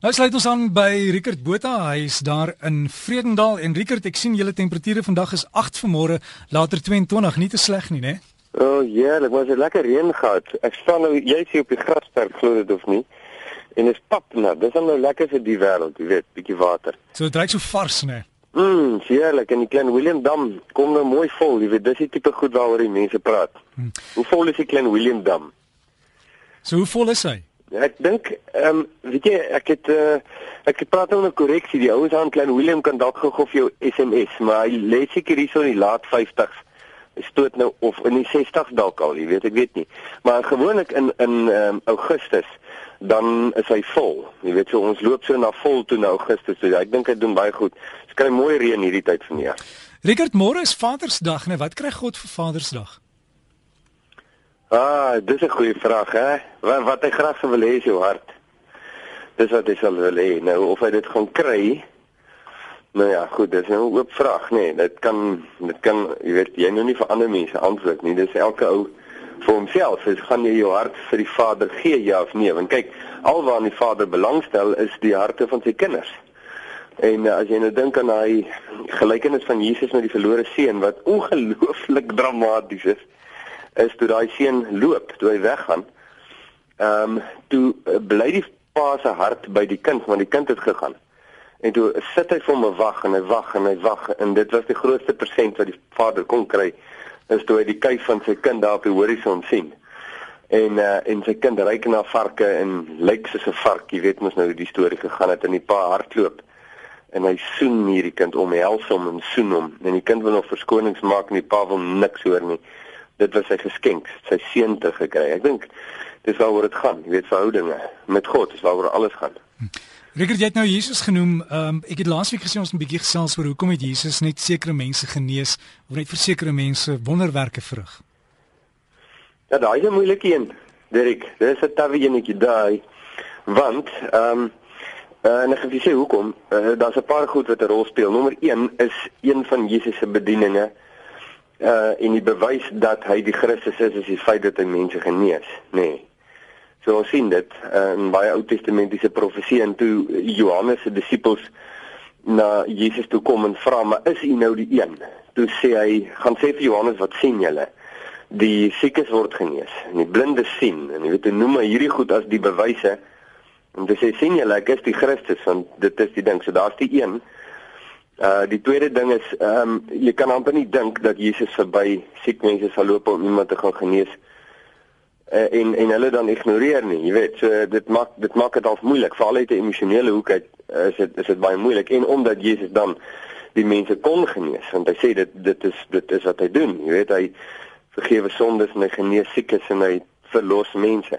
Nou sluit ons aan by Rickert Botha. Hy is daar in Vredendal en Rickert, ek sien julle temperature vandag is 8 vanmôre, later 22, nie te sleg nie, né? O, oh, dit was 'n lekker reën gehad. Ek staan nou jy's hier op die grasperk glo dit of nie. En dit is papnat. Dis nou lekker vir die wêreld, jy weet, bietjie water. So dit reuk so vars, né? Mm, heerlik. En die klein William Dam kom nou mooi vol, jy weet, dis die tipe goed waaroor die mense praat. Hmm. Hoe vol is die klein William Dam? So hoe vol is hy? Ek dink ehm um, weet jy ek het uh, ek het praat oor 'n korreksie. Die ouens aan klein Willem kan dalk gou vir jou SMS, maar hy lê seker hier so in die laat 50s. Hy stoot nou of in die 60s dalk al, jy weet, ek weet nie. Maar gewoonlik in in ehm um, Augustus dan is hy vol. Jy weet so ons loop so na vol toe na Augustus. So ek dink hy doen baie goed. Ons kry mooi reën hierdie tyd van die jaar. Richard, môre is Vadersdag, né? Wat kry God vir Vadersdag? Ah, dis 'n goeie vraag, hè. Wat wat hy graag sou wil hê is jou hart. Dis wat hy sal wil hê. Nou of hy dit gaan kry. Nou ja, goed, dis nou 'n oop vraag, nê. Nee, dit kan dit kan, jy weet, jy nou nie vir ander mense antwoord nie. Dis elke ou vir homself. Hy gaan jy jou hart vir die Vader gee ja of nee? Want kyk, alwaar die Vader belangstel is die harte van sy kinders. En uh, as jy nou dink aan daai gelykenis van Jesus met die verlore seun wat ongelooflik dramaties is is toe daai seun loop, toe hy weggaan. Ehm um, toe uh, bly die pa se hart by die kind want die kind het gegaan. En toe sit hy vir hom wag en hy wag en hy wag en dit was die grootste persent wat die vader kon kry is toe hy die kuif van sy kind daar op die horison sien. En uh, en sy kind ry na varke en lyk soos 'n vark, jy weet mos nou hoe die storie gegaan het en die pa hardloop en hy soen hierdie kind omhels hom en soen hom en die kind wil nog verskonings maak en die pa wil niks hoor nie dit was sy geskenk, sy seun te gekry. Ek dink dis waaroor dit gaan, jy weet verhoudinge met God, dis waaroor alles gaan. Rickert, jy het nou Jesus genoem. Ehm um, ek het laasweek gesê ons 'n bietjie gesels oor hoekom het Jesus net sekere mense genees of net vir sekere mense wonderwerke verrig. Ja, daai is 'n moeilike een, Derek. Dis 'n tawe enetjie daai. Want ehm um, uh, en ek vir sê hoekom. Uh, Daar's 'n paar goed wat 'n rol speel. Nommer 1 is een van Jesus se bedieninge uh en die bewys dat hy die Christus is is die feit dat hy mense genees, nê. Nee. So ons sien dit uh, in baie Ou Testamentiese profesie en toe Johannes se disippels na Jesus toe kom en vra, "Maar is u nou die een?" Toe sê hy, "Gaan sê vir Johannes wat sien julle?" Die siekes word genees en die blindes sien en jy weet hy noem hierdie goed as die bewyse om te sê sien julle ek is die Christus want dit is die ding so daar's die een Uh die tweede ding is ehm um, jy kan amper nie dink dat Jesus verby siek mense sal loop om iemand te gaan genees uh, en en hulle dan ignoreer nie. Jy weet, so dit maak dit maak dit half moeilik veral uit 'n emosionele hoek uit uh, is dit is dit baie moeilik en omdat Jesus dan die mense kon genees want hy sê dit dit is dit is wat hy doen. Jy weet hy vergewe sondes en hy genees siekes en hy verlos mense.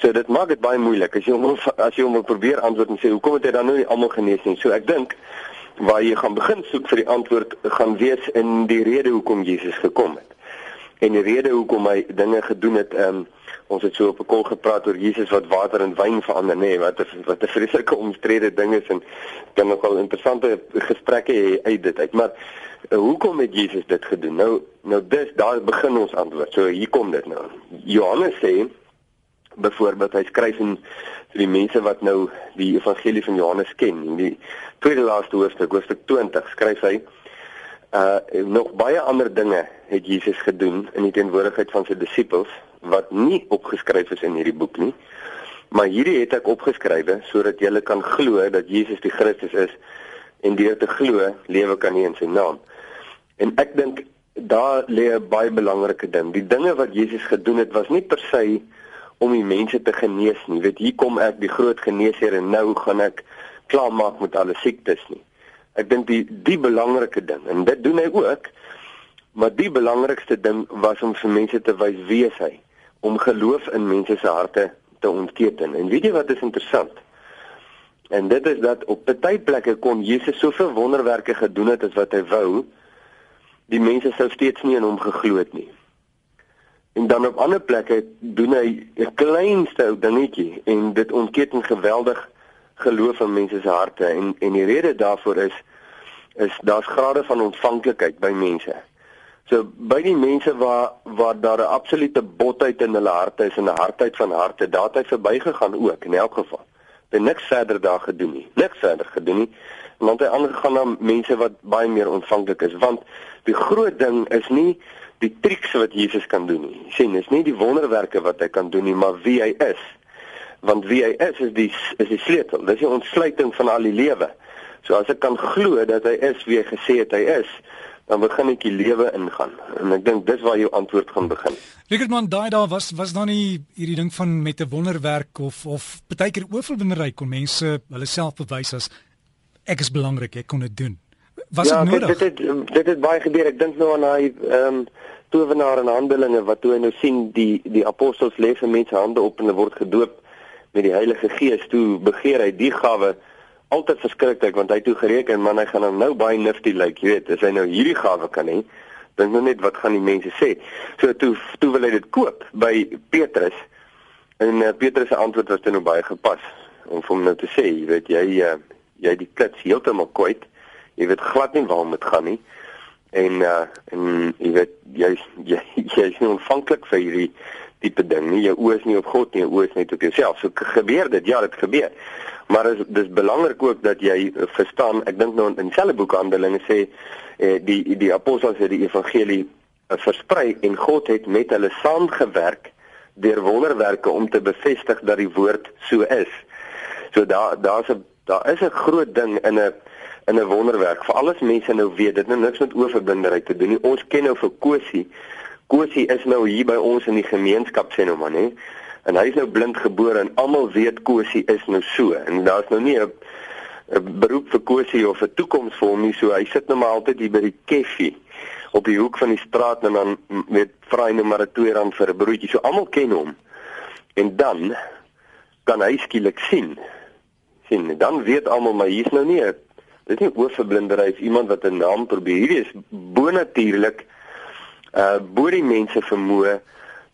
So dit maak dit baie moeilik as jy hom as jy hom probeer antwoord en sê hoekom het hy dan nou nie almal genees nie. So ek dink waar jy gaan begin soek vir die antwoord gaan wees in die rede hoekom Jesus gekom het. En die rede hoekom hy dinge gedoen het, ehm um, ons het so op 'n kol gepraat oor Jesus wat water in wyn verander, nê, nee, wat is wat 'n vreeslike omstrede ding is en kan nogal interessante gesprekke hê uit dit uit. Maar uh, hoekom het Jesus dit gedoen? Nou nou dis daar begin ons antwoord. So hier kom dit nou. Johannes sê byvoorbeeld hy skryf in vir die mense wat nou die evangelie van Johannes ken. In die tweede laaste hoofstuk hoofstuk 20 skryf hy uh nog baie ander dinge het Jesus gedoen in die teenwoordigheid van sy disippels wat nie opgeskryf is in hierdie boek nie. Maar hierdie het ek opgeskrywe sodat julle kan glo dat Jesus die Christus is en deur te glo lewe kan nie in sy naam. En ek dink daar lê 'n baie belangrike ding. Die dinge wat Jesus gedoen het was nie per se om die mense te genees nie. Weet hier kom ek die groot geneesheer en nou gaan ek klaarmaak met alle siektes nie. Ek dink die die belangrike ding en dit doen hy ook. Maar die belangrikste ding was om vir mense te wys wie is hy om geloof in mense se harte te ontketen. En weet jy wat is interessant? En dit is dat op baie plekke kon Jesus soveel wonderwerke gedoen het as wat hy wou, die mense sou steeds nie in hom geglo het nie. En dan op ander plekke doen hy 'n kleinste ou dingetjie en dit ontketen geweldig geloof in mense se harte en en die rede daarvoor is is daar's grade van ontvanklikheid by mense. So by die mense waar waar daar 'n absolute botheid in hulle harte is en 'n hardheid van harte, daar het hy verbygegaan ook in elk geval. Hy niks verder daar gedoen nie. Niks verder gedoen nie. Want hy aangegaan na mense wat baie meer ontvanklik is, want die groot ding is nie die triks wat Jesus kan doen nie. sien, is nie die wonderwerke wat hy kan doen nie, maar wie hy is. Want wie hy is is die is die sleutel. Dis die ontsluiting van al die lewe. So as ek kan glo dat hy is wie hy gesê het hy is, dan begin ek die lewe ingaan. En ek dink dis waar jou antwoord gaan begin. Rickardman, daai daar was was dan nie hierdie ding van met 'n wonderwerk of of baie keer oorwinnery kon mense hulle self bewys as ek is belangrik, ek kon dit doen. Was ja, dit nodig? Dit het dit het baie gebeur. Ek dink nou aan daai ehm um, towenaar in Handelinge wat toe hy nou sien die die apostels lê vir mense hande op en hulle word gedoop met die Heilige Gees. Toe begeer hy die gawe altyd verskriklik want hy toe gereken man hy gaan nou, nou baie nifty lyk, like, jy weet, as hy nou hierdie gawe kan hê, dink nou net wat gaan die mense sê. So toe toe wil hy dit koop by Petrus. En uh, Petrus se antwoord was toe nou baie gepas om vir hom nou te sê, jy weet jy uh, jy die klits heeltemal kwyt. Jy weet glad nie waarom dit gaan nie. En uh en jy weet jy jy jy is nie ontvanklik vir hierdie tipe ding nie. Jou oë is nie op God nie, jou oë is net op jouself. So gebeur dit, ja, dit gebeur. Maar is dis belangrik ook dat jy verstaan, ek dink nou in dieselfde boek Handelinge sê eh, die die apostels het die evangelie uh, versprei en God het met hulle saamgewerk deur wonderwerke om te bevestig dat die woord so is. So daar daar's 'n daar is 'n groot ding in 'n in 'n wonderwerk. Vir alles mense nou weet, dit nou niks met oorverbinderheid te doen nie. Ons ken nou vir Kosie. Kosie is nou hier by ons in die gemeenskap sê nou maar, hè en hy is nou blind gebore en almal weet Kosie is nou so en daar's nou nie 'n 'n beroep vir Kosie of 'n toekoms vir hom nie so hy sit nou maar altyd hier by die keffie op die hoek van die straat en dan met vry nou maar 'n 2 rand vir 'n broodjie so almal ken hom en dan kan hy skielik sien sien dan weet almal maar hier's nou nie dit is nie oorverblindery is iemand wat 'n naam probeer hierdie is bonatuurlik uh bo die mense vermoë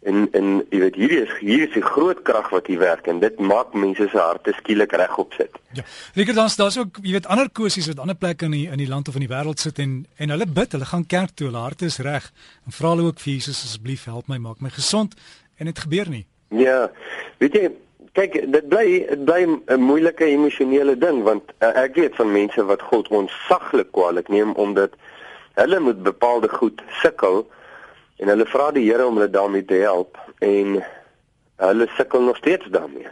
En en jy weet hierdie is hier is die groot krag wat hier werk en dit maak mense se harte skielik regop sit. Ja. Riker dan daar's ook jy weet ander kosies wat ander plekke in die in die land of in die wêreld sit en en hulle bid, hulle gaan kerk toe, hulle harte is reg en vra hulle ook vir Jesus asseblief help my, maak my gesond en dit gebeur nie. Ja. Weet jy kyk dit bly dit bly 'n moeilike emosionele ding want uh, ek weet van mense wat God onsaglik kwaadlik neem omdat hulle moet bepaalde goed sukkel en hulle vra die Here om hulle daarmee te help en hulle sukkel nog steeds daarmee.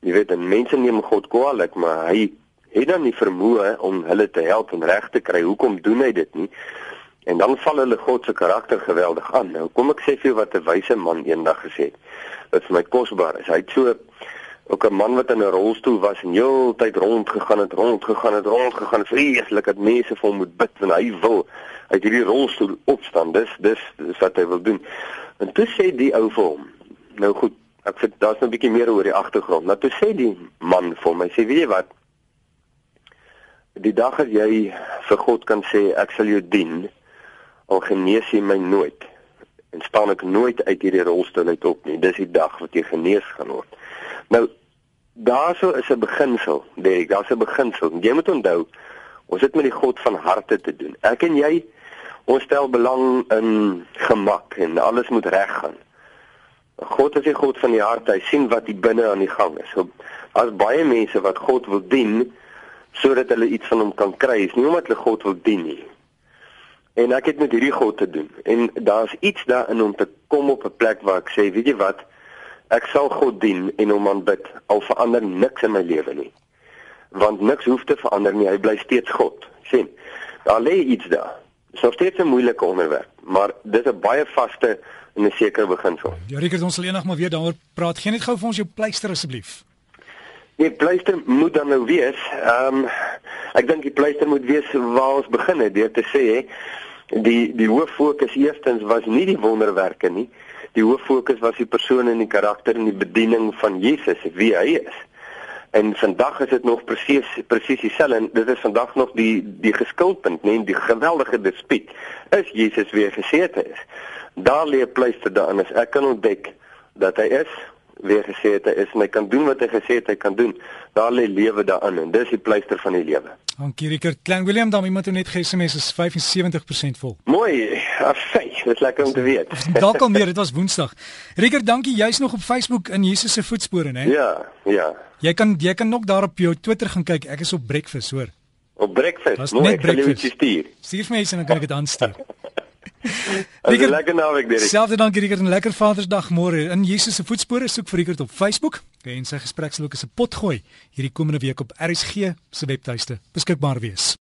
Jy weet, en mense neem God kwaadlik, maar hy het dan nie vermoë om hulle te help en reg te kry. Hoekom doen hy dit nie? En dan val hulle God se karakter geweldig aan. Nou kom ek sê vir jou wat 'n wyse man eendag gesê het. Dit vir my kosbaar is. Hy het so ook 'n man wat in 'n rolstoel was en heeltyd rond gegaan het, rond gegaan het, rond gegaan, vreeslik dat mense vir hom moet bid en hy wil uit hierdie rolstoel opstaan. Dis dis dis wat hy wil doen. En toe sê die ou vir hom, nou goed, ek sê daar's nou 'n bietjie meer oor die agtergrond. Nou toe sê die man vir my, sê weet jy wat? Die dag as jy vir God kan sê ek sal jou dien, al genees jy my nooit en staan ek nooit uit hierdie rolstoel uit op nie. Dis die dag wat jy genees gaan word. Nou daarso is 'n beginsel, Derek, daar's 'n beginsel. Jy moet onthou, ons het met die God van harte te doen. Ek en jy Ons stel belang in gemak en alles moet reg gaan. God is die God van die hart. Hy sien wat hier binne aan die gang is. So as baie mense wat God wil dien sodat hulle iets van hom kan kry, is nie omdat hulle God wil dien nie. En ek het met hierdie God te doen. En daar's iets daarin om te kom op 'n plek waar ek sê, weet jy wat? Ek sal God dien en hom aanbid al verander niks in my lewe nie. Want niks hoef te verander nie. Hy bly steeds God. sien? Daar lê iets daar. Dit is steeds 'n moeilike onderwerp, maar dis 'n baie vaste en 'n sekere beginsel. Ja, Rickert, ons sal eendag maar weer daaroor praat. Geen net gou vir ons jou pleister asseblief. Die pleister moet dan nou wees. Ehm um, ek dink die pleister moet wees waar ons begin het deur te sê die die hoof fokus eerstens was nie die wonderwerke nie. Die hoof fokus was die persoon en die karakter en die bediening van Jesus, wie hy is. En vandag is dit nog presies presies dieselfde en dit is vandag nog die die geskilpunt, nee, die geweldige dispuut. Is Jesus weer gesê het is? Daar lê pleister daarin as ek kan ontdek dat hy is weer gesê het hy is en hy kan doen wat hy gesê het hy kan doen. Daar lê lewe daarin en dis die pleister van die lewe. Dankie Rickert. Klein Willem, dan iemand het net gesê mes is 75% vol. Mooi. Afsy, dit is lekker om te weet. Dalk al meer, dit was Woensdag. Rieker, dankie. Jy's nog op Facebook in Jesus se voetspore, né? Ja, ja. Jy kan jy kan nog daar op jou Twitter gaan kyk. Ek is op breakfast, hoor. Op breakfast. Mooi, ek sal jou iets stuur. Stuur vir my eens en dan kan ek dit aanstuur. Rieker, lekker naweek, Derek. Selfde dankie Rieker en lekker Vadersdag môre. In Jesus se voetspore soek vir Rieker op Facebook. En sy gesprek sal ook as 'n pot gooi hierdie komende week op RSG se webtuiste beskikbaar wees.